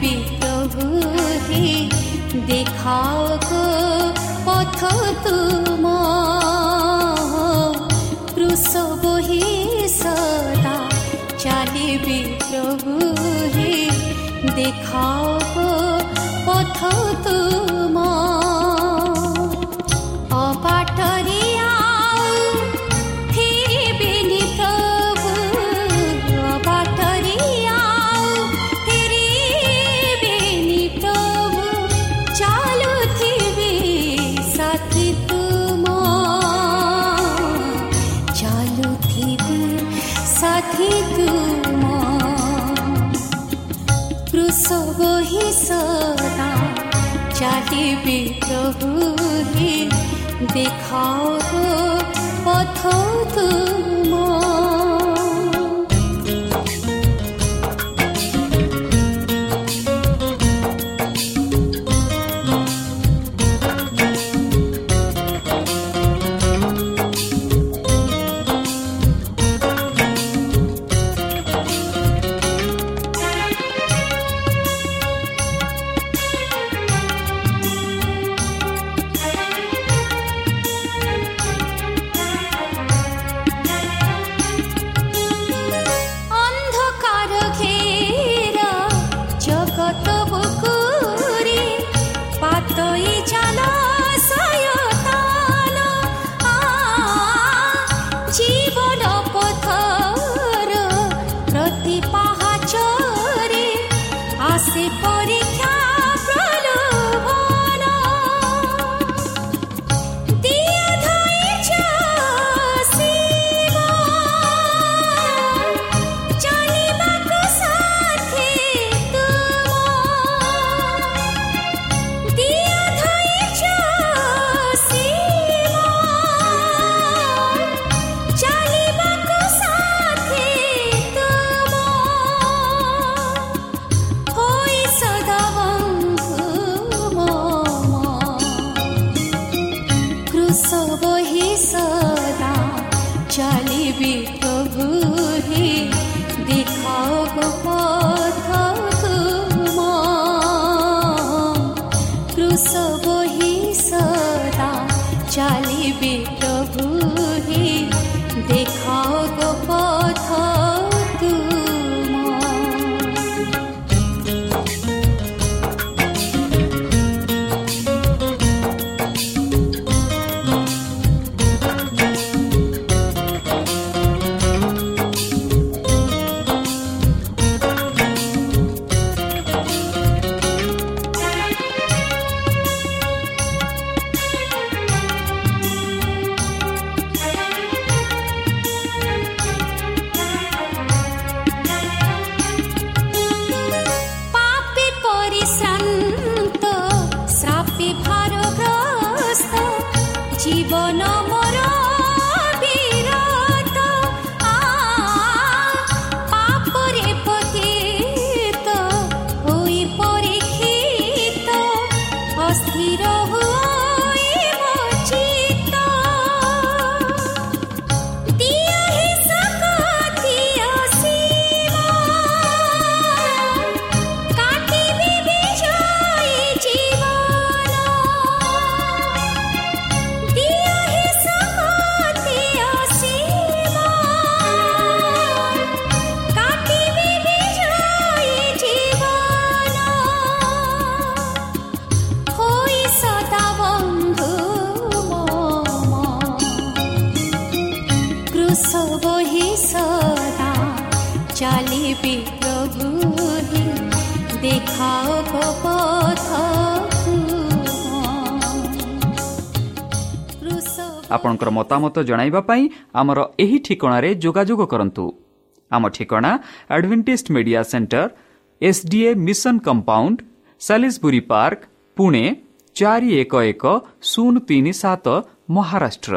भी तो दिखाओ को पथ तू ी बी द ଚାଲିବି ପ୍ରଭୁ ହେ ଦେଖାଅ ଗୋ ପଥକୁ କ୍ରୁଶ ଆପଣଙ୍କର ମତାମତ ଜଣାଇବା ପାଇଁ ଆମର ଏହି ଠିକଣାରେ ଯୋଗାଯୋଗ କରନ୍ତୁ ଆମ ଠିକଣା Adventist media centre S D A mission compound Salisbury park Pune ଚାରି ଏକ ଏକ ଶୂନ ତିନି ସାତ ମହାରାଷ୍ଟ୍ର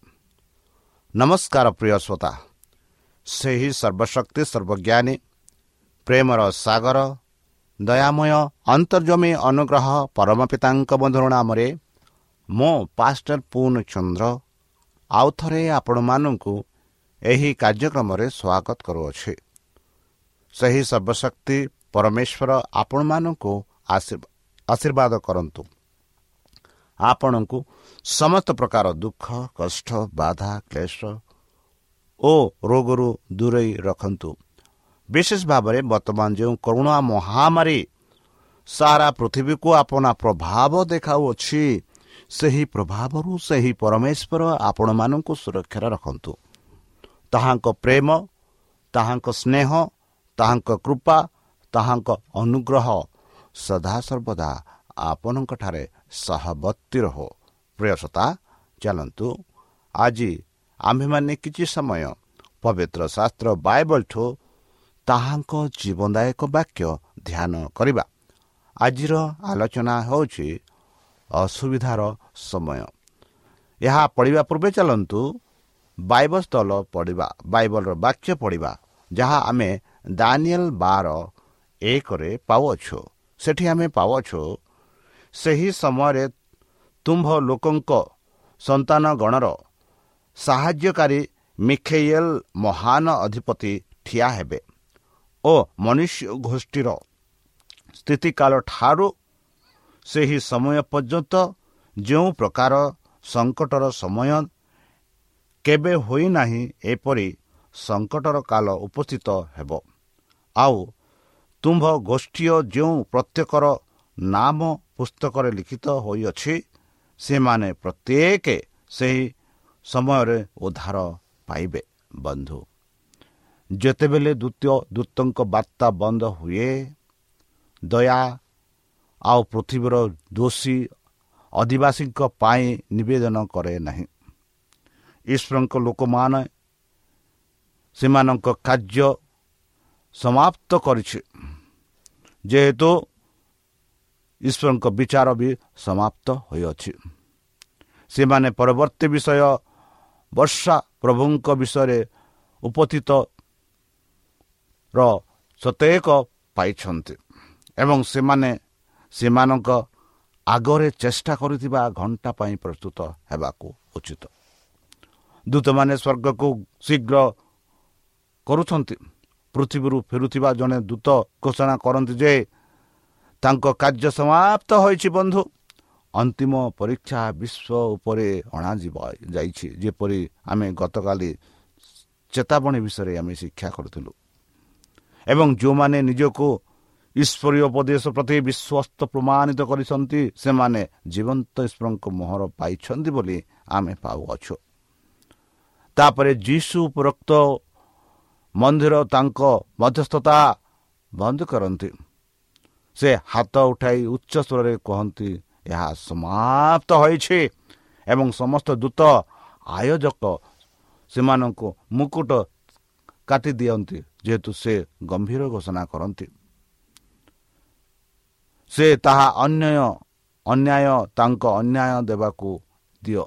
ନମସ୍କାର ପ୍ରିୟ ଶ୍ରୋତା ସେହି ସର୍ବଶକ୍ତି ସର୍ବଜ୍ଞାନୀ ପ୍ରେମର ସାଗର ଦୟାମୟ ଅନ୍ତର୍ଜମୀ ଅନୁଗ୍ରହ ପରମ ପିତାଙ୍କ ମଧୁର ନାମରେ ମୁଁ ପାଷ୍ଟର ପୁନ ଚନ୍ଦ୍ର ଆଉ ଥରେ ଆପଣମାନଙ୍କୁ ଏହି କାର୍ଯ୍ୟକ୍ରମରେ ସ୍ୱାଗତ କରୁଅଛି ସେହି ସର୍ବଶକ୍ତି ପରମେଶ୍ୱର ଆପଣମାନଙ୍କୁ ଆଶୀର୍ବା- ଆଶୀର୍ବାଦ କରନ୍ତୁ ଆପଣଙ୍କୁ ସମସ୍ତ ପ୍ରକାର ଦୁଃଖ କଷ୍ଟ ବାଧା କ୍ଲେଶ ଓ ରୋଗରୁ ଦୂରେଇ ରଖନ୍ତୁ। ବିଶେଷ ଭାବରେ ବର୍ତ୍ତମାନ ଯେଉଁ କରୁଣା ମହାମାରୀ ସାରା ପୃଥିବୀକୁ ଆପଣା ପ୍ରଭାବ ଦେଖାଉଅଛି ସେହି ପ୍ରଭାବରୁ ସେହି ପରମେଶ୍ୱର ଆପଣମାନଙ୍କୁ ସୁରକ୍ଷାରେ ରଖନ୍ତୁ। ତାହାଙ୍କ ପ୍ରେମ ତାହାଙ୍କ ସ୍ନେହ ତାହାଙ୍କ କୃପା ତାହାଙ୍କ ଅନୁଗ୍ରହ ସଦାସର୍ବଦା ଆପଣଙ୍କଠାରେ ସହବର୍ତ୍ତୀ ରହୁ ପ୍ରିୟସତା ଚାଲନ୍ତୁ। ଆଜି ଆମ୍ଭେମାନେ କିଛି ସମୟ ପବିତ୍ର ଶାସ୍ତ୍ର ବାଇବଲଠୁ ତାହାଙ୍କ ଜୀବନଦାୟକ ବାକ୍ୟ ଧ୍ୟାନ କରିବା। ଆଜିର ଆଲୋଚନା ହେଉଛି ଅସୁବିଧାର ସମୟ। ଏହା ପଢ଼ିବା ପୂର୍ବେ ଚାଲନ୍ତୁ। ବାଇବଲ ସ୍ଥଳ ପଢ଼ିବା ବାଇବଲର ବାକ୍ୟ ପଢ଼ିବା ଯାହା ଆମେ ଦାନିଏଲ ବାର ଏକରେ ପାଉଅଛୁ। ସେଠି ଆମେ ପାଉଅଛୁ ସେହି ସମୟରେ ତୁମ୍ଭ ଲୋକଙ୍କ ସନ୍ତାନ ଗଣର ସାହାଯ୍ୟକାରୀ ମିଖେୟଲ ମହାନ ଅଧିପତି ଠିଆ ହେବେ ଓ ମନୁଷ୍ୟ ଗୋଷ୍ଠୀର ସ୍ଥିତିକାଳ ଠାରୁ ସେହି ସମୟ ପର୍ଯ୍ୟନ୍ତ ଯେଉଁ ପ୍ରକାର ସଙ୍କଟର ସମୟ କେବେ ହୋଇନାହିଁ ଏପରି ସଙ୍କଟର କାଳ ଉପସ୍ଥିତ ହେବ। ଆଉ ତୁମ୍ଭ ଗୋଷ୍ଠୀୟ ଯେଉଁ ପ୍ରତ୍ୟେକର ନାମ ପୁସ୍ତକରେ ଲିଖିତ ହୋଇଅଛି ସେମାନେ ପ୍ରତ୍ୟେକ ସେହି ସମୟରେ ଉଦ୍ଧାର ପାଇବେ ବନ୍ଧୁ। ଯେତେବେଳେ ଦ୍ୱିତୀୟ ଦୂତଙ୍କ ବାର୍ତ୍ତା ବନ୍ଦ ହୁଏ ଦୟା ଆଉ ପୃଥିବୀର ଦୋଷୀ ଅଧିବାସୀଙ୍କ ପାଇଁ ନିବେଦନ କରେ ନାହିଁ। ଈଶ୍ୱରଙ୍କ ଲୋକମାନେ ସେମାନଙ୍କ କାର୍ଯ୍ୟ ସମାପ୍ତ କରିଛି। ଯେହେତୁ ଈଶ୍ୱରଙ୍କ ବିଚାର ବି ସମାପ୍ତ ହୋଇଅଛି। ସେମାନେ ପରବର୍ତ୍ତୀ ବିଷୟ ବର୍ଷା ପ୍ରଭୁଙ୍କ ବିଷୟରେ ଉପସ୍ଥିତ ର ସତେକ ପାଇଛନ୍ତି ଏବଂ ସେମାନେ ସେମାନଙ୍କ ଆଗରେ ଚେଷ୍ଟା କରୁଥିବା ଘଣ୍ଟା ପାଇଁ ପ୍ରସ୍ତୁତ ହେବାକୁ ଉଚିତ। ଦୂତମାନେ ସ୍ୱର୍ଗକୁ ଶୀଘ୍ର କରୁଛନ୍ତି। ପୃଥିବୀରୁ ଫେରୁଥିବା ଜଣେ ଦୂତ ଘୋଷଣା କରନ୍ତି ଯେ ତାଙ୍କ କାର୍ଯ୍ୟ ସମାପ୍ତ ହୋଇଛି ବନ୍ଧୁ। ଅନ୍ତିମ ପରୀକ୍ଷା ବିଶ୍ୱ ଉପରେ ଅଣାଯିବ ଯାଇଛି। ଯେପରି ଆମେ ଗତକାଲି ଚେତାବନୀ ବିଷୟରେ ଆମେ ଶିକ୍ଷା କରୁଥିଲୁ। ଏବଂ ଯେଉଁମାନେ ନିଜକୁ ଈଶ୍ୱରୀୟ ଉପଦେଶ ପ୍ରତି ବିଶ୍ୱସ୍ତ ପ୍ରମାଣିତ କରିଛନ୍ତି ସେମାନେ ଜୀବନ୍ତ ଈଶ୍ୱରଙ୍କ ମୋହର ପାଇଛନ୍ତି ବୋଲି ଆମେ ପାଉଅଛୁ। ତାପରେ ଯୀଶୁ ଉପରୋକ୍ତ ମନ୍ଦିର ତାଙ୍କ ମଧ୍ୟସ୍ଥତା ବନ୍ଦ କରନ୍ତି। ସେ ହାତ ଉଠାଇ ଉଚ୍ଚ ସ୍ୱରରେ କହନ୍ତି ଏହା ସମାପ୍ତ ହୋଇଛି ଏବଂ ସମସ୍ତ ଦୂତ ଆୟୋଜକ ସେମାନଙ୍କୁ ମୁକୁଟ କାଟି ଦିଅନ୍ତି ଯେହେତୁ ସେ ଗମ୍ଭୀର ଘୋଷଣା କରନ୍ତି। ସେ ତାହା ଅନ୍ୟାୟ ଅନ୍ୟାୟ ତାଙ୍କ ଅନ୍ୟାୟ ଦେବାକୁ ଦିଅ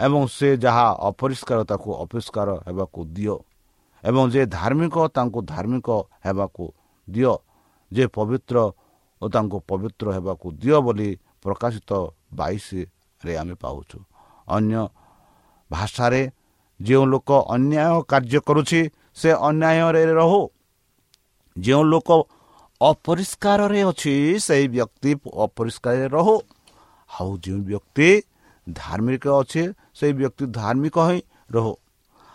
ଏବଂ ସେ ଯାହା ଅପରିଷ୍କାର ତାକୁ ଅପରିଷ୍କାର ହେବାକୁ ଦିଅ ଏବଂ ଯେ ଧାର୍ମିକ ତାଙ୍କୁ ଧାର୍ମିକ ହେବାକୁ ଦିଅ ଯେ ପବିତ୍ର ଓ ତାଙ୍କୁ ପବିତ୍ର ହେବାକୁ ଦିଅ ବୋଲି ପ୍ରକାଶିତ ବାଇଶରେ ଆମେ ପାଉଛୁ। ଅନ୍ୟ ଭାଷାରେ ଯେଉଁ ଲୋକ ଅନ୍ୟାୟ କାର୍ଯ୍ୟ କରୁଛି ସେ ଅନ୍ୟାୟରେ ରହୁ। ଯେଉଁ ଲୋକ ଅପରିଷ୍କାରରେ ଅଛି ସେହି ବ୍ୟକ୍ତି ଅପରିଷ୍କାରରେ ରହୁ। ଆଉ ଯେଉଁ ବ୍ୟକ୍ତି ଧାର୍ମିକ ଅଛି ସେହି ବ୍ୟକ୍ତି ଧାର୍ମିକ ହିଁ ରହୁ।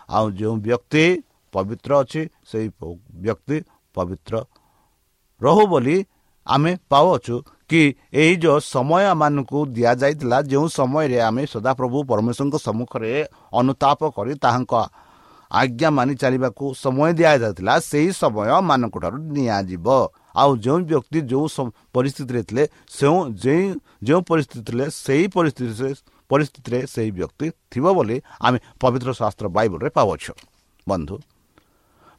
ଆଉ ଯେଉଁ ବ୍ୟକ୍ତି ପବିତ୍ର ଅଛି ସେହି ବ୍ୟକ୍ତି ପବିତ୍ର ରହୁ ବୋଲି ଆମେ ପାଉଅଛୁ କି ଏହି ଯେଉଁ ସମୟ ଆମମାନଙ୍କୁ ଦିଆଯାଇଥିଲା ଯେଉଁ ସମୟରେ ଆମେ ସଦାପ୍ରଭୁ ପରମେଶ୍ୱରଙ୍କ ସମ୍ମୁଖରେ ଅନୁତାପ କରି ତାହାଙ୍କ ଆଜ୍ଞା ମାନି ଚାଲିବାକୁ ସମୟ ଦିଆଯାଇଥିଲା ସେହି ସମୟ ମାନଙ୍କ ଠାରୁ ନିଆଯିବ। ଆଉ ଯେଉଁ ବ୍ୟକ୍ତି ଯେଉଁ ପରିସ୍ଥିତିରେ ଥିଲେ ସେଉଁ ଯେଉଁ ଯେଉଁ ପରିସ୍ଥିତି ଥିଲେ ସେହି ପରିସ୍ଥିତିରେ ପରିସ୍ଥିତିରେ ସେହି ବ୍ୟକ୍ତି ଥିବ ବୋଲି ଆମେ ପବିତ୍ର ଶାସ୍ତ୍ର ବାଇବଲରେ ପାଉଅଛୁ। ବନ୍ଧୁ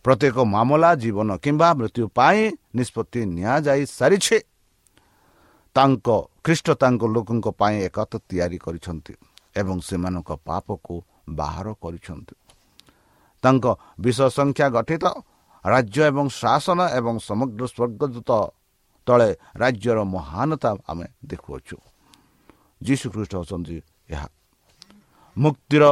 ପ୍ରତ୍ୟେକ ମାମଲା ଜୀବନ କିମ୍ବା ମୃତ୍ୟୁ ପାଇଁ ନିଷ୍ପତ୍ତି ନିଆଯାଇ ସାରିଛି। ତାଙ୍କ ଖ୍ରୀଷ୍ଟ ତାଙ୍କ ଲୋକଙ୍କ ପାଇଁ ଏକତ୍ର ତିଆରି କରିଛନ୍ତି ଏବଂ ସେମାନଙ୍କ ପାପକୁ ବାହାର କରିଛନ୍ତି। ତାଙ୍କ ବିଶ୍ୱ ସଂଖ୍ୟା ଗଠିତ ରାଜ୍ୟ ଏବଂ ଶାସନ ଏବଂ ସମଗ୍ର ସ୍ୱର୍ଗଦୂତ ତଳେ ରାଜ୍ୟର ମହାନତା ଆମେ ଦେଖୁଅଛୁ। ଯୀଶୁ ଖ୍ରୀଷ୍ଟ ଅଛନ୍ତି ଏହା। ମୁକ୍ତିର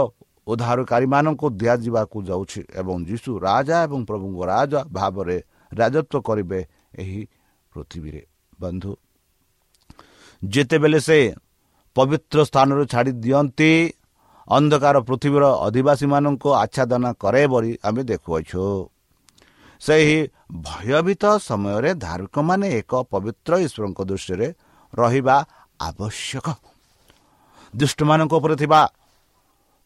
ଉଦ୍ଧାରକାରୀମାନଙ୍କୁ ଦିଆଯିବାକୁ ଯାଉଛି ଏବଂ ଯୀଶୁ ରାଜା ଏବଂ ପ୍ରଭୁଙ୍କ ରାଜା ଭାବରେ ରାଜତ୍ୱ କରିବେ ଏହି ପୃଥିବୀରେ। ବନ୍ଧୁ ଯେତେବେଳେ ସେ ପବିତ୍ର ସ୍ଥାନରୁ ଛାଡ଼ି ଦିଅନ୍ତି ଅନ୍ଧକାର ପୃଥିବୀର ଅଧିବାସୀମାନଙ୍କୁ ଆଚ୍ଛାଦନ କରେ ବୋଲି ଆମେ ଦେଖୁଅଛୁ। ସେହି ଭୟଭୀତ ସମୟରେ ଧାର୍ମିକମାନେ ଏକ ପବିତ୍ର ଈଶ୍ୱରଙ୍କ ଦୃଷ୍ଟିରେ ରହିବା ଆବଶ୍ୟକ। ଦୁଷ୍ଟମାନଙ୍କ ଉପରେ ଥିବା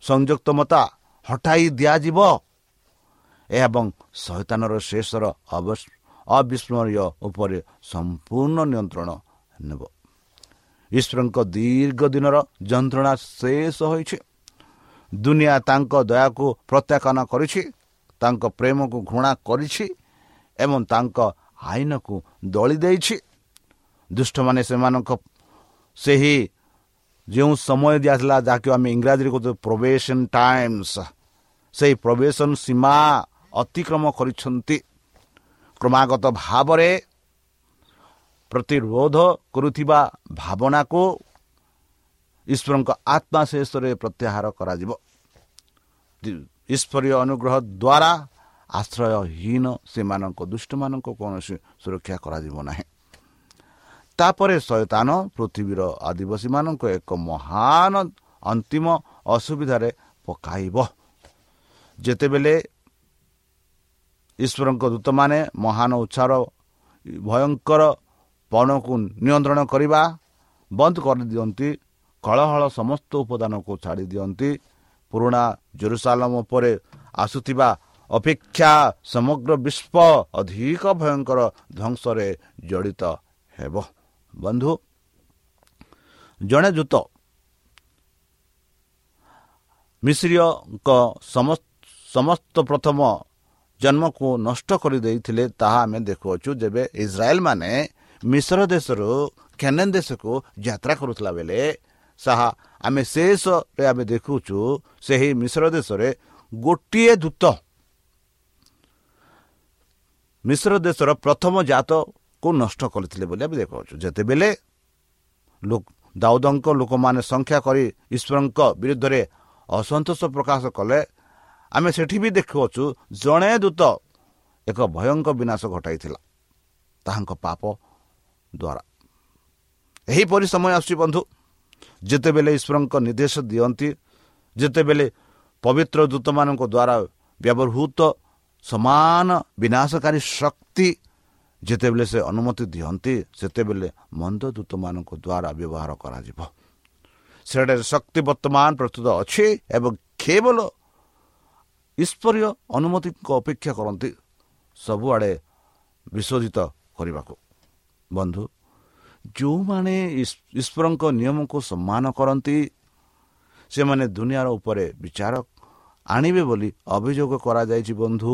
ସଂଯୁକ୍ତମତା ହଟାଇ ଦିଆଯିବ। ଏବଂ ଶୈତାନର ଶେଷର ଅବିସ୍ମରଣୀୟ ଉପରେ ସମ୍ପୂର୍ଣ୍ଣ ନିୟନ୍ତ୍ରଣ ନେବ। ଈଶ୍ୱରଙ୍କ ଦୀର୍ଘ ଦିନର ଯନ୍ତ୍ରଣା ଶେଷ ହୋଇଛି। ଦୁନିଆ ତାଙ୍କ ଦୟାକୁ ପ୍ରତ୍ୟାଖ୍ୟାନ କରିଛି ତାଙ୍କ ପ୍ରେମକୁ ଘୃଣା କରିଛି ଏବଂ ତାଙ୍କ ଆଇନକୁ ଦଳି ଦେଇଛି। ଦୁଷ୍ଟମାନେ ସେମାନଙ୍କ ସେହି ଯେଉଁ ସମୟ ଦିଆଥିଲା ଯାହାକି ଆମେ ଇଂରାଜୀରେ କହୁଛୁ ପ୍ରବେସନ ଟାଇମ୍ସ ସେହି ପ୍ରବେସନ ସୀମା ଅତିକ୍ରମ କରିଛନ୍ତି। କ୍ରମାଗତ ଭାବରେ ପ୍ରତିରୋଧ କରୁଥିବା ଭାବନାକୁ ଈଶ୍ୱରଙ୍କ ଆତ୍ମା ଶେଷରେ ପ୍ରତ୍ୟାହାର କରାଯିବ। ଈଶ୍ୱରୀୟ ଅନୁଗ୍ରହ ଦ୍ୱାରା ଆଶ୍ରୟହୀନ ସେମାନଙ୍କ ଦୁଷ୍ଟମାନଙ୍କୁ କୌଣସି ସୁରକ୍ଷା କରାଯିବ ନାହିଁ। ତାପରେ ଶୟତାନ ପୃଥିବୀର ଆଦିବାସୀମାନଙ୍କ ଏକ ମହାନ ଅନ୍ତିମ ଅସୁବିଧାରେ ପକାଇବ। ଯେତେବେଳେ ଈଶ୍ୱରଙ୍କ ଦୂତମାନେ ମହାନ ଉତ୍ସାହର ଭୟଙ୍କର ପଣକୁ ନିୟନ୍ତ୍ରଣ କରିବା ବନ୍ଦ କରିଦିଅନ୍ତି କଳହଳ ସମସ୍ତ ଉପାଦାନକୁ ଛାଡ଼ି ଦିଅନ୍ତି ପୁରୁଣା ଜେରୁସାଲମ ଉପରେ ଆସୁଥିବା ଅପେକ୍ଷା ସମଗ୍ର ବିଶ୍ୱ ଅଧିକ ଭୟଙ୍କର ଧ୍ୱଂସରେ ଜଡ଼ିତ ହେବ। ବନ୍ଧୁ ଜଣେ ଦୂତ ମିଶ୍ରୀୟଙ୍କ ସମସ୍ତ ପ୍ରଥମ ଜନ୍ମକୁ ନଷ୍ଟ କରିଦେଇଥିଲେ ତାହା ଆମେ ଦେଖୁଅଛୁ। ଯେବେ ଇସ୍ରାଏଲ ମାନେ ମିଶ୍ର ଦେଶରୁ କେନେନ୍ ଦେଶକୁ ଯାତ୍ରା କରୁଥିଲା ବେଳେ ତାହା ଆମେ ଶେଷରେ ଆମେ ଦେଖୁଛୁ ସେହି ମିଶ୍ର ଦେଶରେ ଗୋଟିଏ ଦୂତ ମିଶ୍ର ଦେଶର ପ୍ରଥମ ଜାତକୁ ନଷ୍ଟ କରିଥିଲେ ବୋଲି ଆମେ ଦେଖାଉଛୁ। ଯେତେବେଳେ ଦାଉଦଙ୍କ ଲୋକମାନେ ସଂଖ୍ୟା କରି ଈଶ୍ୱରଙ୍କ ବିରୁଦ୍ଧରେ ଅସନ୍ତୋଷ ପ୍ରକାଶ କଲେ ଆମେ ସେଠି ବି ଦେଖୁଅଛୁ ଜଣେ ଦୂତ ଏକ ଭୟଙ୍କ ବିନାଶ ଘଟାଇଥିଲା ତାହାଙ୍କ ପାପ ଦ୍ୱାରା ଏହିପରି ସମୟ ଆସୁଛି ବନ୍ଧୁ। ଯେତେବେଳେ ଈଶ୍ୱରଙ୍କ ନିର୍ଦ୍ଦେଶ ଦିଅନ୍ତି ଯେତେବେଳେ ପବିତ୍ର ଦୂତମାନଙ୍କ ଦ୍ୱାରା ବ୍ୟବହୃତ ସମାନ ବିନାଶକାରୀ ଶକ୍ତି ଯେତେବେଳେ ସେ ଅନୁମତି ଦିଅନ୍ତି ସେତେବେଳେ ମନ୍ଦ ଦୂତମାନଙ୍କ ଦ୍ୱାରା ବ୍ୟବହାର କରାଯିବ। ସେଠାରେ ଶକ୍ତି ବର୍ତ୍ତମାନ ପ୍ରସ୍ତୁତ ଅଛି ଏବଂ କେବଳ ଈଶ୍ୱରୀୟ ଅନୁମତିଙ୍କ ଅପେକ୍ଷା କରନ୍ତି ସବୁଆଡ଼େ ବିଶୋଧିତ କରିବାକୁ। ବନ୍ଧୁ ଯେଉଁମାନେ ଈଶ୍ୱରଙ୍କ ନିୟମକୁ ସମ୍ମାନ କରନ୍ତି ସେମାନେ ଦୁନିଆର ଉପରେ ବିଚାର ଆଣିବେ ବୋଲି ଅଭିଯୋଗ କରାଯାଇଛି ବନ୍ଧୁ।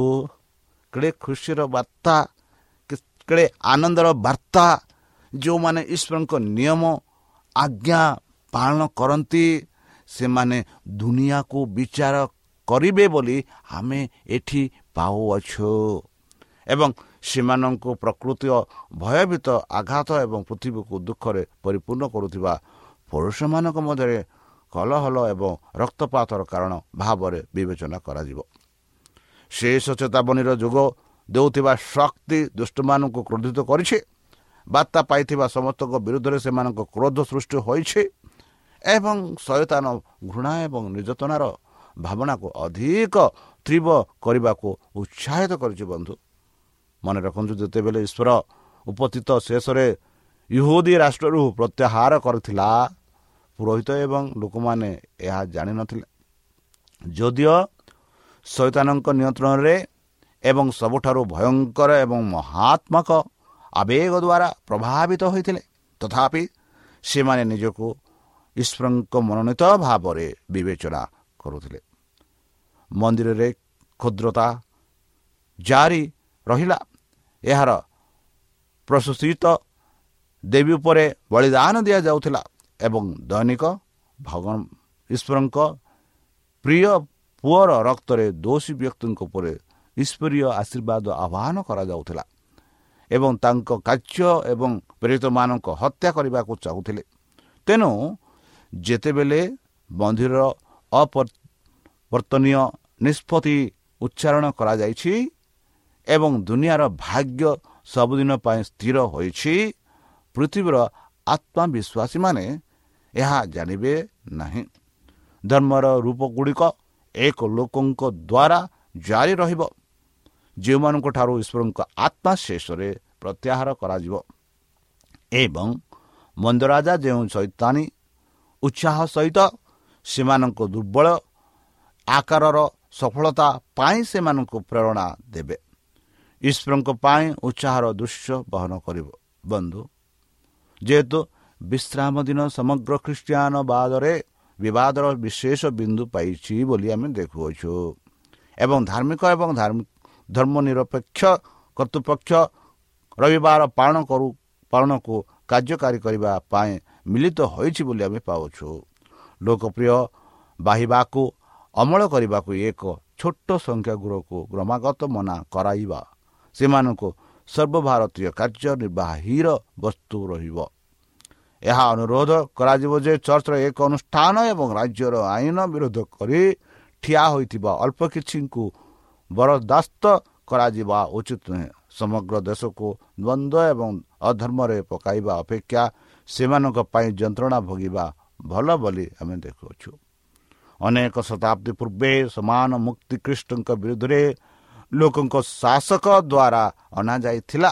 କେଡ଼େ ଖୁସିର ବାର୍ତ୍ତା କେଡ଼େ ଆନନ୍ଦର ବାର୍ତ୍ତା ଯେଉଁମାନେ ଈଶ୍ୱରଙ୍କ ନିୟମ ଆଜ୍ଞା ପାଳନ କରନ୍ତି ସେମାନେ ଦୁନିଆକୁ ବିଚାର କରିବେ ବୋଲି ଆମେ ଏଠି ପାଉଅଛୁ ଏବଂ ସେମାନଙ୍କୁ ପ୍ରକୃତି ଭୟଭୀତ ଆଘାତ ଏବଂ ପୃଥିବୀକୁ ଦୁଃଖରେ ପରିପୂର୍ଣ୍ଣ କରୁଥିବା ପୁରୁଷମାନଙ୍କ ମଧ୍ୟରେ କଲହଲ ଏବଂ ରକ୍ତପାତର କାରଣ ଭାବରେ ବିବେଚନା କରାଯିବ ଶେଷ ଚେତାବନୀର ଯୁଗ ଦେଉଥିବା ଶକ୍ତି ଦୁଷ୍ଟମାନଙ୍କୁ କ୍ରୋଧିତ କରିଛି। ବାର୍ତ୍ତା ପାଇଥିବା ସମସ୍ତଙ୍କ ବିରୁଦ୍ଧରେ ସେମାନଙ୍କ କ୍ରୋଧ ସୃଷ୍ଟି ହୋଇଛି ଏବଂ ସଚେତନ ଘୃଣା ଏବଂ ନିର୍ଯାତନାର ଭାବନାକୁ ଅଧିକ ତୀବ୍ର କରିବାକୁ ଉତ୍ସାହିତ କରିଛି ବନ୍ଧୁ। ମନେ ରଖନ୍ତୁ ଯେତେବେଳେ ଈଶ୍ୱର ଉପସ୍ଥିତ ଶେଷରେ ଇହୁଦୀ ରାଷ୍ଟ୍ରରୁ ପ୍ରତ୍ୟାହାର କରିଥିଲା ପୁରୋହିତ ଏବଂ ଲୋକମାନେ ଏହା ଜାଣିନଥିଲେ। ଯଦିଓ ଶୈତାନଙ୍କ ନିୟନ୍ତ୍ରଣରେ ଏବଂ ସବୁଠାରୁ ଭୟଙ୍କର ଏବଂ ମହାତ୍ମକ ଆବେଗ ଦ୍ୱାରା ପ୍ରଭାବିତ ହୋଇଥିଲେ। ତଥାପି ସେମାନେ ନିଜକୁ ଈଶ୍ୱରଙ୍କ ମନୋନୀତ ଭାବରେ ବିବେଚନା କରୁଥିଲେ। ମନ୍ଦିରରେ କ୍ଷୁଦ୍ରତା ଜାରି ରହିଲା। ଏହାର ପ୍ରଶୁଷିତ ଦେବୀ ଉପରେ ବଳିଦାନ ଦିଆଯାଉଥିଲା ଏବଂ ଦୈନିକ ଭଗବାନ ଈଶ୍ୱରଙ୍କ ପ୍ରିୟ ପୁଅର ରକ୍ତରେ ଦୋଷୀ ବ୍ୟକ୍ତିଙ୍କ ଉପରେ ଈଶ୍ୱରୀୟ ଆଶୀର୍ବାଦ ଆହ୍ୱାନ କରାଯାଉଥିଲା ଏବଂ ତାଙ୍କ କାର୍ଯ୍ୟ ଏବଂ ପ୍ରେରିତମାନଙ୍କ ହତ୍ୟା କରିବାକୁ ଚାହୁଁଥିଲେ। ତେଣୁ ଯେତେବେଳେ ମନ୍ଦିରର ଅପରିବର୍ତ୍ତନୀୟ ନିଷ୍ପତ୍ତି ଉଚ୍ଚାରଣ କରାଯାଇଛି ଏବଂ ଦୁନିଆର ଭାଗ୍ୟ ସବୁଦିନ ପାଇଁ ସ୍ଥିର ହୋଇଛି ପୃଥିବୀର ଆତ୍ମବିଶ୍ୱାସୀମାନେ ଏହା ଜାଣିବେ ନାହିଁ। ଧର୍ମର ରୂପ ଗୁଡ଼ିକ ଏକ ଲୋକଙ୍କ ଦ୍ୱାରା ଜାରି ରହିବ। ଯେଉଁମାନଙ୍କ ଠାରୁ ଈଶ୍ୱରଙ୍କ ଆତ୍ମା ଶେଷରେ ପ୍ରତ୍ୟାହାର କରାଯିବ ଏବଂ ମନ୍ଦରାଜା ଯେଉଁ ଚୈତାନୀ ଉତ୍ସାହ ସହିତ ସେମାନଙ୍କ ଦୁର୍ବଳ ଆକାରର ସଫଳତା ପାଇଁ ସେମାନଙ୍କୁ ପ୍ରେରଣା ଦେବେ ଈଶ୍ୱରଙ୍କ ପାଇଁ ଉତ୍ସାହର ଦୃଶ୍ୟ ବହନ କରିବ ବନ୍ଧୁ ଯେହେତୁ ବିଶ୍ରାମ ଦିନ ସମଗ୍ର ଖ୍ରୀଷ୍ଟିଆନ ବାଦରେ ବିବାଦର ବିଶେଷ ବିନ୍ଦୁ ପାଇଛି ବୋଲି ଆମେ ଦେଖୁଅଛୁ ଏବଂ ଧାର୍ମିକ ଏବଂ ଧର୍ମ ନିରପେକ୍ଷ କର୍ତ୍ତୃପକ୍ଷ ରବିବାର ପାଳନ କରୁ ପାଳନକୁ କାର୍ଯ୍ୟକାରୀ କରିବା ପାଇଁ ମିଳିତ ହୋଇଛି ବୋଲି ଆମେ ପାଉଛୁ। ଲୋକପ୍ରିୟ ବାହିବାକୁ ଅମଳ କରିବାକୁ ଏକ ଛୋଟ ସଂଖ୍ୟା ଗୃହକୁ କ୍ରମାଗତ ମନା କରାଇବା। ସେମାନଙ୍କୁ ସର୍ବଭାରତୀୟ କାର୍ଯ୍ୟନିର୍ବାହୀର ବସ୍ତୁ ରହିବ। ଏହା ଅନୁରୋଧ କରାଯିବ ଯେ ଚର୍ଚ୍ଚର ଏକ ଅନୁଷ୍ଠାନ ଏବଂ ରାଜ୍ୟର ଆଇନ ବିରୋଧ କରି ଠିଆ ହୋଇଥିବା ଅଳ୍ପ କିଛିଙ୍କୁ ବରଦାସ୍ତ କରାଯିବା ଉଚିତ ନୁହେଁ। ସମଗ୍ର ଦେଶକୁ ଦ୍ୱନ୍ଦ୍ୱ ଏବଂ ଅଧର୍ମରେ ପକାଇବା ଅପେକ୍ଷା ସେମାନଙ୍କ ପାଇଁ ଯନ୍ତ୍ରଣା ଭୋଗିବା ଭଲ ବୋଲି ଆମେ ଦେଖୁଅଛୁ। ଅନେକ ଶତାବ୍ଦୀ ପୂର୍ବେ ସମାନ ମୁକ୍ତି ଖ୍ରୀଷ୍ଟଙ୍କ ବିରୁଦ୍ଧରେ ଲୋକଙ୍କ ଶାସକ ଦ୍ୱାରା ଅଣାଯାଇଥିଲା।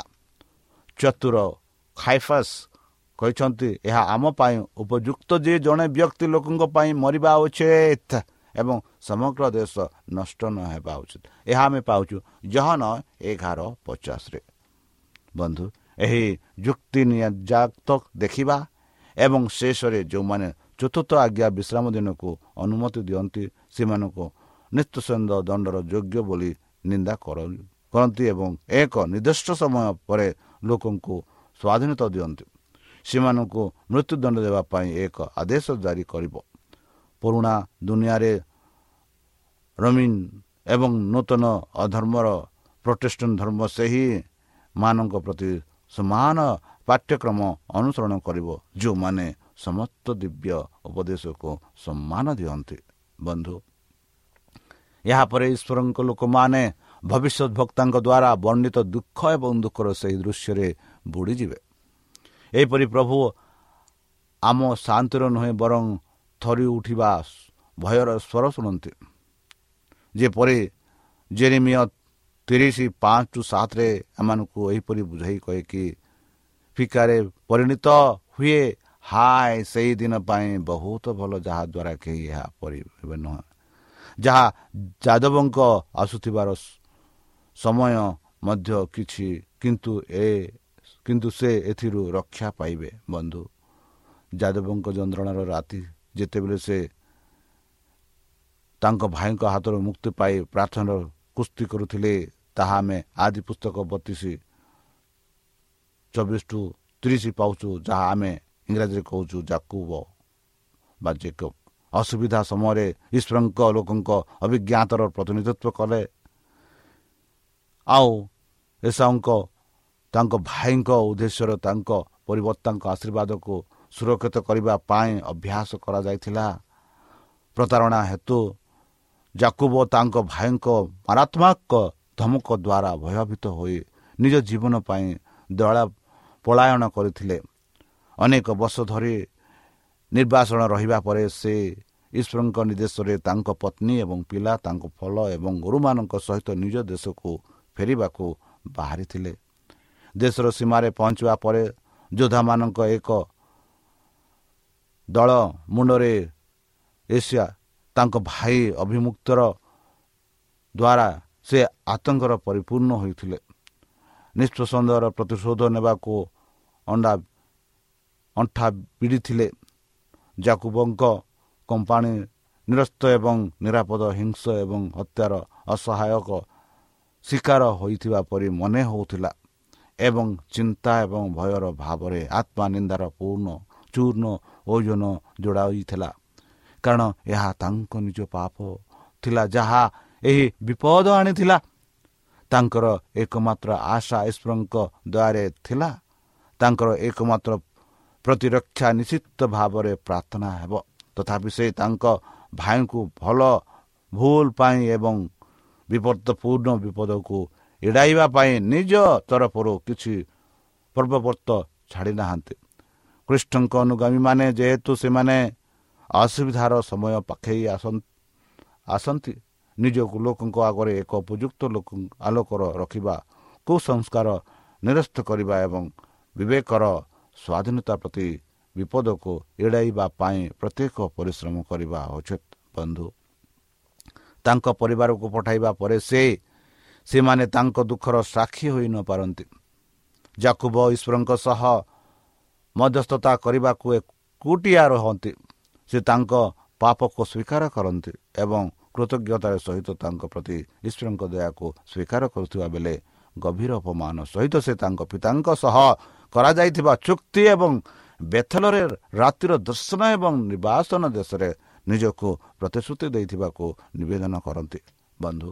ଚତୁର ଖାଇଫସ୍ କହିଛନ୍ତି ଏହା ଆମ ପାଇଁ ଉପଯୁକ୍ତ ଯେ ଜଣେ ବ୍ୟକ୍ତି ଲୋକଙ୍କ ପାଇଁ ମରିବା ଉଚିତ। ଏବଂ ସମଗ୍ର ଦେଶ ନଷ୍ଟ ନ ହେବା ଉଚିତ। ଏହା ଆମେ ପାଉଛୁ ଜହନ ଏଗାର ପଚାଶରେ। ବନ୍ଧୁ ଏହି ଯୁକ୍ତି ନିଜାତ ଦେଖିବା ଏବଂ ଶେଷରେ ଯେଉଁମାନେ ଚତୁର୍ଥ ଆଜ୍ଞା ବିଶ୍ରାମ ଦିନକୁ ଅନୁମତି ଦିଅନ୍ତି ସେମାନଙ୍କୁ ନିଶ୍ଚିତ ଦଣ୍ଡର ଯୋଗ୍ୟ ବୋଲି ନିନ୍ଦା କରନ୍ତି ଏବଂ ଏକ ନିର୍ଦ୍ଦିଷ୍ଟ ସମୟ ପରେ ଲୋକଙ୍କୁ ସ୍ୱାଧୀନତା ଦିଅନ୍ତି। ସେମାନଙ୍କୁ ମୃତ୍ୟୁଦଣ୍ଡ ଦେବା ପାଇଁ ଏକ ଆଦେଶ ଜାରି କରିବ। ପୁରୁଣା ଦୁନିଆରେ ରମିନ୍ ଏବଂ ନୂତନ ଅଧର୍ମର ପ୍ରୋଟେଷ୍ଟାଣ୍ଟ ଧର୍ମ ସେହି ମାନଙ୍କ ପ୍ରତି ସମାନ ପାଠ୍ୟକ୍ରମ ଅନୁସରଣ କରିବ ଯେଉଁମାନେ ସମସ୍ତ ଦିବ୍ୟ ଉପଦେଶକୁ ସମ୍ମାନ ଦିଅନ୍ତି। ବନ୍ଧୁ ଏହାପରେ ଈଶ୍ୱରଙ୍କ ଲୋକମାନେ ଭବିଷ୍ୟତ ଭକ୍ତାଙ୍କ ଦ୍ୱାରା ବର୍ଣ୍ଣିତ ଦୁଃଖ ଏବଂ ଦୁଃଖର ସେହି ଦୃଶ୍ୟରେ ବୁଡ଼ିଯିବେ। ଏହିପରି ପ୍ରଭୁ ଆମ ଶାନ୍ତିର ନୁହେଁ ବରଂ ଥରି ଉଠିବା ଭୟର ସ୍ୱର ଶୁଣନ୍ତି। ଯେପରି ଜେରିମିୟ ତିରିଶ ପାଞ୍ଚ ଟୁ ସାତରେ ଏମାନଙ୍କୁ ଏହିପରି ବୁଝାଇ କହେ କି ଫିକାରେ ପରିଣତ ହୁଏ ହାଏ ସେହି ଦିନ ପାଇଁ ବହୁତ ଭଲ ଯାହାଦ୍ୱାରା କେହି ଏହା ପରିବେ ନୁହେଁ। ଯାହା ଯାଦବଙ୍କ ଆସୁଥିବାର ସମୟ ମଧ୍ୟ କିଛି କିନ୍ତୁ ଏ କିନ୍ତୁ ସେ ଏଥିରୁ ରକ୍ଷା ପାଇବେ। ବନ୍ଧୁ ଯାଦବଙ୍କ ଯନ୍ତ୍ରଣାର ରାତି ଯେତେବେଳେ ସେ ତାଙ୍କ ଭାଇଙ୍କ ହାତରୁ ମୁକ୍ତି ପାଇ ପ୍ରାର୍ଥନାର କୁସ୍ତି କରୁଥିଲେ ତାହା ଆମେ ଆଦି ପୁସ୍ତକ ବତିଶ ଚବିଶ ଟୁ ତିରିଶ ପାଉଛୁ ଯାହା ଆମେ ଇଂରାଜୀରେ କହୁଛୁ ଜାକୁବ ବା ଜେକବ। ଅସୁବିଧା ସମୟରେ ଈଶ୍ୱରଙ୍କ ଲୋକଙ୍କ ଅଭିଜ୍ଞାତର ପ୍ରତିନିଧିତ୍ୱ କଲେ। ଆଉ ଏସାଉଙ୍କ ତାଙ୍କ ଭାଇଙ୍କ ଉଦ୍ଦେଶ୍ୟରେ ତାଙ୍କ ପରିବର୍ତ୍ତନଙ୍କ ଆଶୀର୍ବାଦକୁ ସୁରକ୍ଷିତ କରିବା ପାଇଁ ଅଭ୍ୟାସ କରାଯାଇଥିଲା। ପ୍ରତାରଣା ହେତୁ ଜାକୁବ ତାଙ୍କ ଭାଇଙ୍କ ମାରାତ୍ମକ ଧମକ ଦ୍ୱାରା ଭୟଭୀତ ହୋଇ ନିଜ ଜୀବନ ପାଇଁ ଦଳା ପଳାୟନ କରିଥିଲେ। ଅନେକ ବର୍ଷ ଧରି ନିର୍ବାସନ ରହିବା ପରେ ସେ ଈଶ୍ୱରଙ୍କ ନିର୍ଦ୍ଦେଶରେ ତାଙ୍କ ପତ୍ନୀ ଏବଂ ପିଲା ତାଙ୍କ ଫଲ ଏବଂ ଗୁରୁମାନଙ୍କ ସହିତ ନିଜ ଦେଶକୁ ଫେରିବାକୁ ବାହାରିଥିଲେ। ଦେଶର ସୀମାରେ ପହଞ୍ଚିବା ପରେ ଯୋଦ୍ଧାମାନଙ୍କ ଏକ ଦଳ ମୁଣ୍ଡରେ ଏସିଆ ତାଙ୍କ ଭାଇ ଅଭିମୁକ୍ତର ଦ୍ୱାରା ସେ ଆତଙ୍କର ପରିପୂର୍ଣ୍ଣ ହୋଇଥିଲେ। ନିଷ୍ପସନ୍ଦର ପ୍ରତିଶୋଧ ନେବାକୁ ଅଣ୍ଡା ଅଣ୍ଠା ବିଡ଼ିଥିଲେ ଜାକୁବଙ୍କ କମ୍ପାନୀ ନିରସ୍ତ ଏବଂ ନିରାପଦ ହିଂସ ଏବଂ ହତ୍ୟାର ଅସହାୟକ ଶିକାର ହୋଇଥିବା ପରି ମନେ ହେଉଥିଲା ଏବଂ ଚିନ୍ତା ଏବଂ ଭୟର ଭାବରେ ଆତ୍ମା ନିନ୍ଦାର ପୂର୍ଣ୍ଣ ଚୂର୍ଣ୍ଣ ଓଜନ ଯୋଡ଼ାଇଥିଲା। କାରଣ ଏହା ତାଙ୍କ ନିଜ ପାପ ଥିଲା ଯାହା ଏହି ବିପଦ ଆଣିଥିଲା। ତାଙ୍କର ଏକମାତ୍ର ଆଶା ଈଶ୍ୱରଙ୍କ ଦ୍ୱାରେ ଥିଲା। ତାଙ୍କର ଏକମାତ୍ର ପ୍ରତିରକ୍ଷା ନିଶ୍ଚିତ ଭାବରେ ପ୍ରାର୍ଥନା ହେବ। ତଥାପି ସେ ତାଙ୍କ ଭାଇଙ୍କୁ ଭଲ ଭୁଲ ପାଇଁ ଏବଂ ବିପଦପୂର୍ଣ୍ଣ ବିପଦକୁ ଏଡ଼ାଇବା ପାଇଁ ନିଜ ତରଫରୁ କିଛି ପର୍ବବର୍ତ୍ତ ଛାଡ଼ି ନାହାନ୍ତି କୃଷ୍ଣଙ୍କ ଅନୁଗାମୀମାନେ ଯେହେତୁ ସେମାନେ ଅସୁବିଧାର ସମୟ ପାଖେଇ ଆସନ୍ତି ନିଜକୁ ଲୋକଙ୍କ ଆଗରେ ଏକ ଉପଯୁକ୍ତ ଲୋକ ଆଲୋକର ରଖିବା କୁସଂସ୍କାର ନିରସ୍ତ କରିବା ଏବଂ ବିବେକର ସ୍ୱାଧୀନତା ପ୍ରତି ବିପଦକୁ ଏଡ଼ାଇବା ପାଇଁ ପ୍ରତ୍ୟେକ ପରିଶ୍ରମ କରିବା ଉଚିତ ବନ୍ଧୁ। ତାଙ୍କ ପରିବାରକୁ ପଠାଇବା ପରେ ସେ ସେମାନେ ତାଙ୍କ ଦୁଃଖର ସାକ୍ଷୀ ହୋଇ ନପାରନ୍ତି ଜାକୁବ ଈଶ୍ୱରଙ୍କ ସହ ମଧ୍ୟସ୍ଥତା କରିବାକୁ ଏକୁଟିଆ ରହନ୍ତି। ସେ ତାଙ୍କ ପାପକୁ ସ୍ୱୀକାର କରନ୍ତି ଏବଂ କୃତଜ୍ଞତାର ସହିତ ତାଙ୍କ ପ୍ରତି ଈଶ୍ୱରଙ୍କ ଦୟାକୁ ସ୍ୱୀକାର କରୁଥିବା ବେଳେ ଗଭୀର ଅପମାନ ସହିତ ସେ ତାଙ୍କ ପିତାଙ୍କ ସହ କରାଯାଇଥିବା ଚୁକ୍ତି ଏବଂ ବେଥଲରେ ରାତିର ଦର୍ଶନ ଏବଂ ନିର୍ବାସନ ଦେଶରେ ନିଜକୁ ପ୍ରତିଶ୍ରୁତି ଦେଇଥିବାକୁ ନିବେଦନ କରନ୍ତି। ବନ୍ଧୁ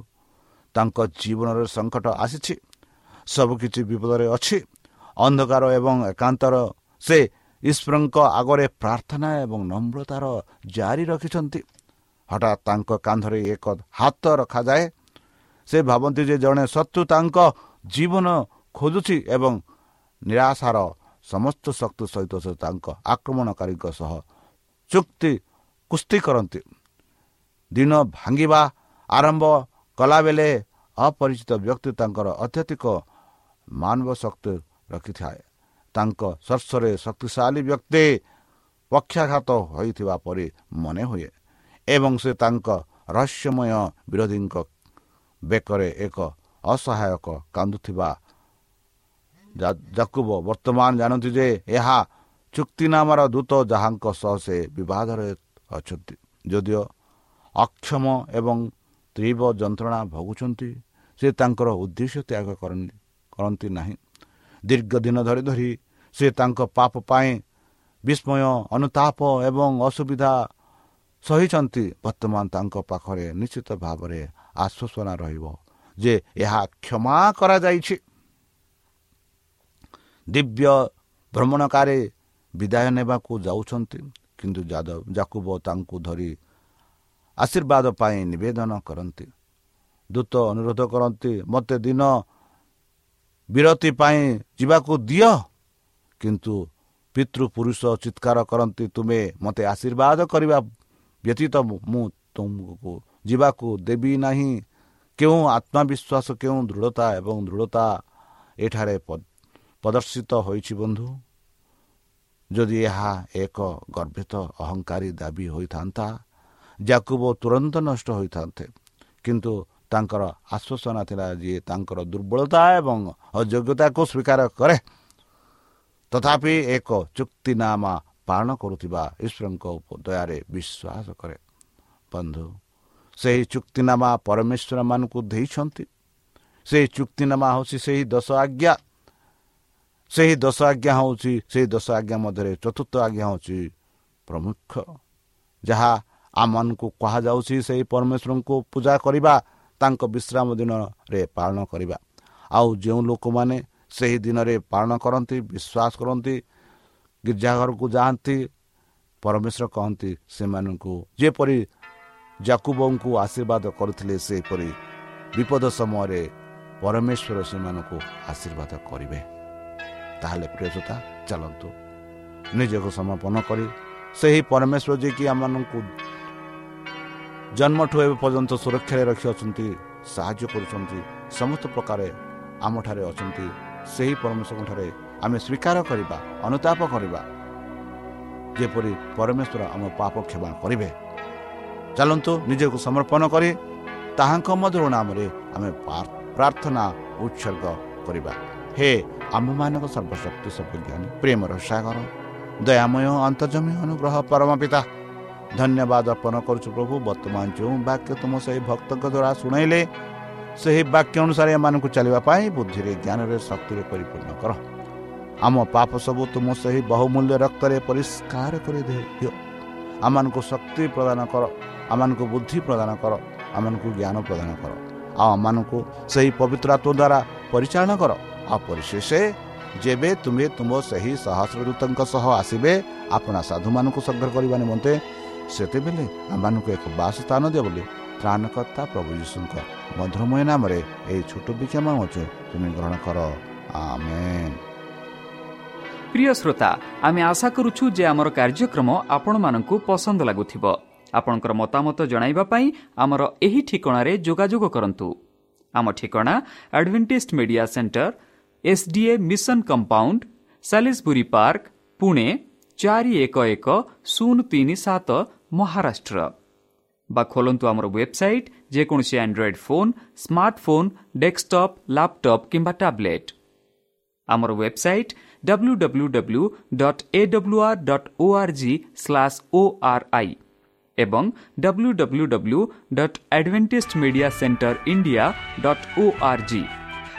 ତାଙ୍କ ଜୀବନରେ ସଙ୍କଟ ଆସିଛି। ସବୁକିଛି ବିପଦରେ ଅଛି। ଅନ୍ଧକାର ଏବଂ ଏକାନ୍ତର ସେ ଈଶ୍ୱରଙ୍କ ଆଗରେ ପ୍ରାର୍ଥନା ଏବଂ ନମ୍ରତାର ଜାରି ରଖିଛନ୍ତି। ହଠାତ୍ ତାଙ୍କ କାନ୍ଧରେ ଏକ ହାତ ରଖାଯାଏ। ସେ ଭାବନ୍ତି ଯେ ଜଣେ ଶତ୍ରୁ ତାଙ୍କ ଜୀବନ ଖୋଜୁଛି ଏବଂ ନିରାଶାର ସମସ୍ତ ଶକ୍ତି ସହିତ ସେ ତାଙ୍କ ଆକ୍ରମଣକାରୀଙ୍କ ସହ ଚୁକ୍ତି କୁସ୍ତି କରନ୍ତି। ଦିନ ଭାଙ୍ଗିବା ଆରମ୍ଭ କଲାବେଳେ ଅପରିଚିତ ବ୍ୟକ୍ତି ତାଙ୍କର ଅତ୍ୟଧିକ ମାନବ ଶକ୍ତି ରଖିଥାଏ। ତାଙ୍କ ଶସ୍ୟରେ ଶକ୍ତିଶାଳୀ ବ୍ୟକ୍ତି ପକ୍ଷାଘାତ ହୋଇଥିବା ପରି ମନେ ହୁଏ ଏବଂ ସେ ତାଙ୍କ ରହସ୍ୟମୟ ବିରୋଧୀଙ୍କ ବେକରେ ଏକ ଅସହାୟକ କାନ୍ଦୁଥିବା ଜାକୁବ ବର୍ତ୍ତମାନ ଜାଣନ୍ତି ଯେ ଏହା ଚୁକ୍ତିନାମାର ଦୂତ ଯାହାଙ୍କ ସହ ସେ ବିବାଦରେ ଅଛନ୍ତି। ଯଦିଓ ଅକ୍ଷମ ଏବଂ ତୀବ୍ର ଯନ୍ତ୍ରଣା ଭୋଗୁଛନ୍ତି ସେ ତାଙ୍କର ଉଦ୍ଦେଶ୍ୟ ତ୍ୟାଗ କରନ୍ତି ନାହିଁ। ଦୀର୍ଘ ଦିନ ଧରି ଧରି ସେ ତାଙ୍କ ପାପ ପାଇଁ ବିସ୍ମୟ ଅନୁତାପ ଏବଂ ଅସୁବିଧା ସହିଛନ୍ତି। ବର୍ତ୍ତମାନ ତାଙ୍କ ପାଖରେ ନିଶ୍ଚିତ ଭାବରେ ଆଶ୍ୱାସନା ରହିବ ଯେ ଏହା କ୍ଷମା କରାଯାଇଛି। ଦିବ୍ୟ ଭ୍ରମଣକାରୀ ବିଦାୟ ନେବାକୁ ଯାଉଛନ୍ତି କିନ୍ତୁ ଯାଦବ ଜାକୁବ ତାଙ୍କୁ ଧରି ଆଶୀର୍ବାଦ ପାଇଁ ନିବେଦନ କରନ୍ତି। ଦୂତ ଅନୁରୋଧ କରନ୍ତି ମୋତେ ଦିନ ବିରତି ପାଇଁ ଯିବାକୁ ଦିଅ। କିନ୍ତୁ ପିତୃପୁରୁଷ ଚିତ୍କାର କରନ୍ତି ତୁମେ ମୋତେ ଆଶୀର୍ବାଦ କରିବା ବ୍ୟତୀତ ମୁଁ ତୁମକୁ ଯିବାକୁ ଦେବି ନାହିଁ କେଉଁ ଆତ୍ମବିଶ୍ୱାସ କେଉଁ ଦୃଢ଼ତା ଏବଂ ଦୃଢ଼ତା ଏଠାରେ ପ୍ରଦର୍ଶିତ ହୋଇଛି ବନ୍ଧୁ ଯଦି ଏହା ଏକ ଗର୍ଭିତ ଅହଙ୍କାରୀ ଦାବି ହୋଇଥାନ୍ତା ଯାକୁବ ତୁରନ୍ତ ନଷ୍ଟ ହୋଇଥାନ୍ତେ କିନ୍ତୁ ତାଙ୍କର ଆଶ୍ୱାସନା ଥିଲା ଯିଏ ତାଙ୍କର ଦୁର୍ବଳତା ଏବଂ ଅଯୋଗ୍ୟତାକୁ ସ୍ୱୀକାର କରେ ତଥାପି ଏକ ଚୁକ୍ତିନାମା ପାଳନ କରୁଥିବା ଈଶ୍ୱରଙ୍କ ଦୟାରେ ବିଶ୍ୱାସ କରେ। ବନ୍ଧୁ ସେହି ଚୁକ୍ତିନାମା ପରମେଶ୍ୱରମାନଙ୍କୁ ଦେଇଛନ୍ତି। ସେହି ଚୁକ୍ତିନାମା ହେଉଛି ସେହି ଦଶ ଆଜ୍ଞା। ସେହି ଦଶ ଆଜ୍ଞା ହେଉଛି ସେହି ଦଶ ଆଜ୍ଞା ମଧ୍ୟରେ ଚତୁର୍ଥ ଆଜ୍ଞା ହେଉଛି ପ୍ରମୁଖ। ଯାହା ଆମମାନଙ୍କୁ କୁହାଯାଉଛି ସେହି ପରମେଶ୍ୱରଙ୍କୁ ପୂଜା କରିବା ତାଙ୍କ ବିଶ୍ରାମ ଦିନରେ ପାଳନ କରିବା। ଆଉ ଯେଉଁ ଲୋକମାନେ ସେହି ଦିନରେ ପାଳନ କରନ୍ତି ବିଶ୍ୱାସ କରନ୍ତି ଗୀର୍ଜାଘରକୁ ଯାଆନ୍ତି ପରମେଶ୍ୱର କହନ୍ତି ସେମାନଙ୍କୁ ଯେପରି ଜାକୁବଙ୍କୁ ଆଶୀର୍ବାଦ କରୁଥିଲେ ସେପରି ବିପଦ ସମୟରେ ପରମେଶ୍ୱର ସେମାନଙ୍କୁ ଆଶୀର୍ବାଦ କରିବେ। ତାହେଲେ ପ୍ରିୟତା ଚାଲନ୍ତୁ ନିଜକୁ ସମର୍ପଣ କରି ସେହି ପରମେଶ୍ୱର ଯିଏକି ଆମମାନଙ୍କୁ ଜନ୍ମଠୁ ଏବେ ପର୍ଯ୍ୟନ୍ତ ସୁରକ୍ଷାରେ ରଖିଅଛନ୍ତି ସାହାଯ୍ୟ କରୁଛନ୍ତି ସମସ୍ତ ପ୍ରକାର ଆମଠାରେ ଅଛନ୍ତି ସେହି ପରମେଶ୍ୱରଙ୍କଠାରେ ଆମେ ସ୍ୱୀକାର କରିବା ଅନୁତାପ କରିବା ଯେପରି ପରମେଶ୍ୱର ଆମ ପାପ କ୍ଷମା କରିବେ। ଚାଲନ୍ତୁ ନିଜକୁ ସମର୍ପଣ କରି ତାହାଙ୍କ ମଧୁର ନାମରେ ଆମେ ପ୍ରାର୍ଥନା ଉତ୍ସର୍ଗ କରିବା। ହେ ଆମମାନଙ୍କ ସର୍ବଶକ୍ତି ସର୍ବଜ୍ଞାନୀ ପ୍ରେମର ସାଗର ଦୟାମୟ ଅନ୍ତର୍ଜମୀ ଅନୁଗ୍ରହ ପରମ ପିତା ଧନ୍ୟବାଦ ଅର୍ପଣ କରୁଛୁ ପ୍ରଭୁ ବର୍ତ୍ତମାନ ଯେଉଁ ବାକ୍ୟ ତୁମ ସେହି ଭକ୍ତଙ୍କ ଦ୍ୱାରା ଶୁଣାଇଲେ ସେହି ବାକ୍ୟ ଅନୁସାରେ ଏମାନଙ୍କୁ ଚାଲିବା ପାଇଁ ବୁଦ୍ଧିରେ ଜ୍ଞାନରେ ଶକ୍ତିରେ ପରିପୂର୍ଣ୍ଣ କର। ଆମ ପାପ ସବୁ ତୁମ ସେହି ବହୁମୂଲ୍ୟ ରକ୍ତରେ ପରିଷ୍କାର କରି ଦିଅ। ଆମମାନଙ୍କୁ ଶକ୍ତି ପ୍ରଦାନ କର ଆମମାନଙ୍କୁ ବୁଦ୍ଧି ପ୍ରଦାନ କର ଆମମାନଙ୍କୁ ଜ୍ଞାନ ପ୍ରଦାନ କର। ଆଉ ଆମମାନଙ୍କୁ ସେହି ପବିତ୍ରତ୍ୱ ଦ୍ୱାରା ପରିଚାଳନା କର। ଆଉ ପରିଶେଷ ଯେବେ ତୁମେ ତୁମ ସେହି ସହସ୍ରଦୂତଙ୍କ ସହ ଆସିବେ ଆପଣା ସାଧୁମାନଙ୍କୁ ସଂଗ୍ରହ କରିବା ନିମନ୍ତେ ସେତେବେଳେ ଆମମାନଙ୍କୁ ଏକ ବାସ ସ୍ଥାନ ଦିଅ ବୋଲି ପ୍ରିୟ ଶ୍ରୋତା ଆମେ ଆଶା କରୁଛୁ ଯେ ଆମର କାର୍ଯ୍ୟକ୍ରମ ଆପଣମାନଙ୍କୁ ପସନ୍ଦ ଲାଗୁଥିବ। ଆପଣଙ୍କର ମତାମତ ଜଣାଇବା ପାଇଁ ଆମର ଏହି ଠିକଣାରେ ଯୋଗାଯୋଗ କରନ୍ତୁ। ଆମ ଠିକଣା Adventist media centre S D A mission compound Salisbury park Pune ଚାରି ଏକ ଏକ ଶୂନ ତିନି ସାତ ମହାରାଷ୍ଟ୍ର। ବା ଖୋଲନ୍ତୁ ଆମର ୱେବସାଇଟ୍ ଯେକୌଣସି Android phone smartphone desktop laptop କିମ୍ବା ଟ୍ୟାବ୍ଲେଟ୍ ଆମର website W W W dot A W R dot O R G slash O R I ଏବଂ W W W dot Adventist media centre India dot O R G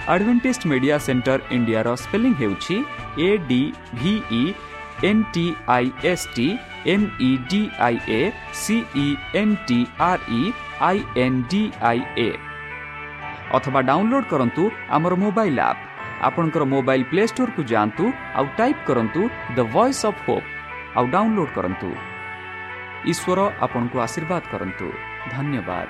Adventist media centre ଇଣ୍ଡିଆର spelling ହେଉଛି A D V E N T I S T M E D I A C E N T R E I N D I A ଅଥବା download କରନ୍ତୁ ଆମର mobile app ଆପଣଙ୍କର mobile play ଷ୍ଟୋରକୁ ଯାଆନ୍ତୁ ଆଉ type କରନ୍ତୁ the voice of hope ଆଉ download କରନ୍ତୁ ଈଶ୍ୱର ଆପଣଙ୍କୁ ଆଶୀର୍ବାଦ କରନ୍ତୁ ଧନ୍ୟବାଦ